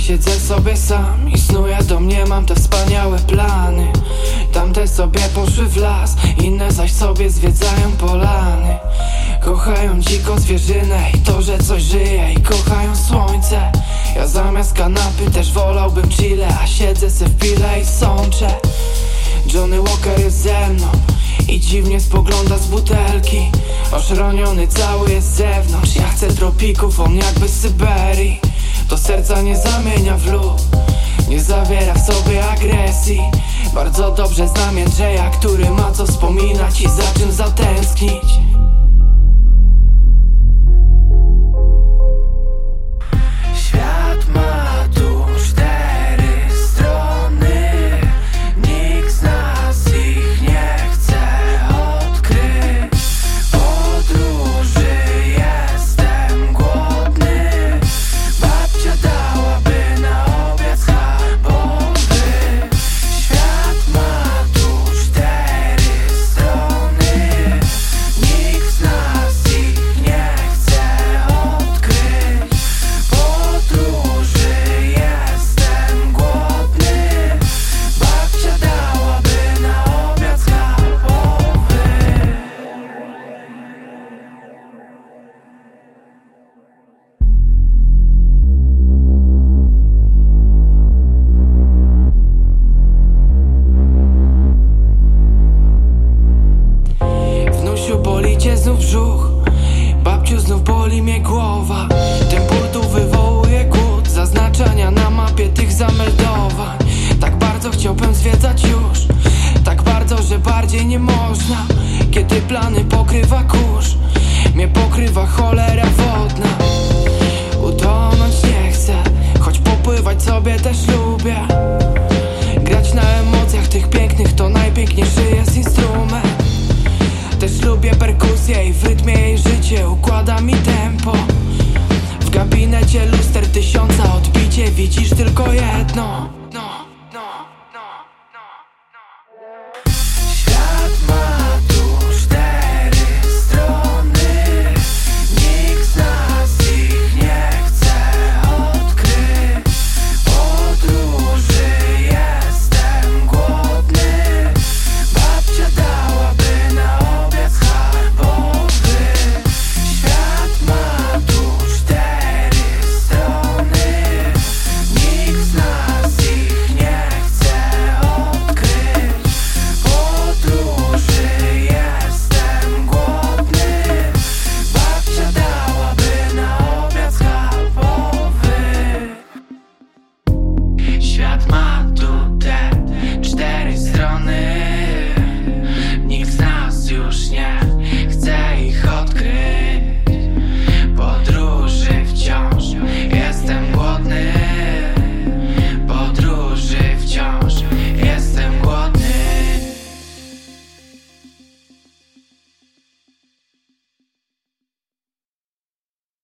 siedzę sobie sam I snuję do mnie mam te wspaniałe plany. Tamte sobie poszły w las Inne zaś sobie zwiedzają polany. Kochają dziką zwierzynę i to, że coś żyje I kochają słońce. Ja zamiast kanapy też wolałbym chile A siedzę se w pile i sączę. Johnny Walker jest ze mną i dziwnie spogląda z butelki. Oszroniony cały jest z zewnątrz Ja chcę tropików, on jakby z Syberii To serca nie zamienia w lód Nie zawiera w sobie agresji. Bardzo dobrze znam Jędrzeja, który ma co wspominać I za czym zatęsknić cię znów brzuch. Babciu znów boli mnie głowa. Ten ból tu wywołuje głód Zaznaczenia na mapie tych zameldowań. Tak bardzo chciałbym zwiedzać już. Tak bardzo, że bardziej nie można. Kiedy plany pokrywa kurz Mnie pokrywa cholera wodna. tysiąca odbicie Widzisz tylko jedno.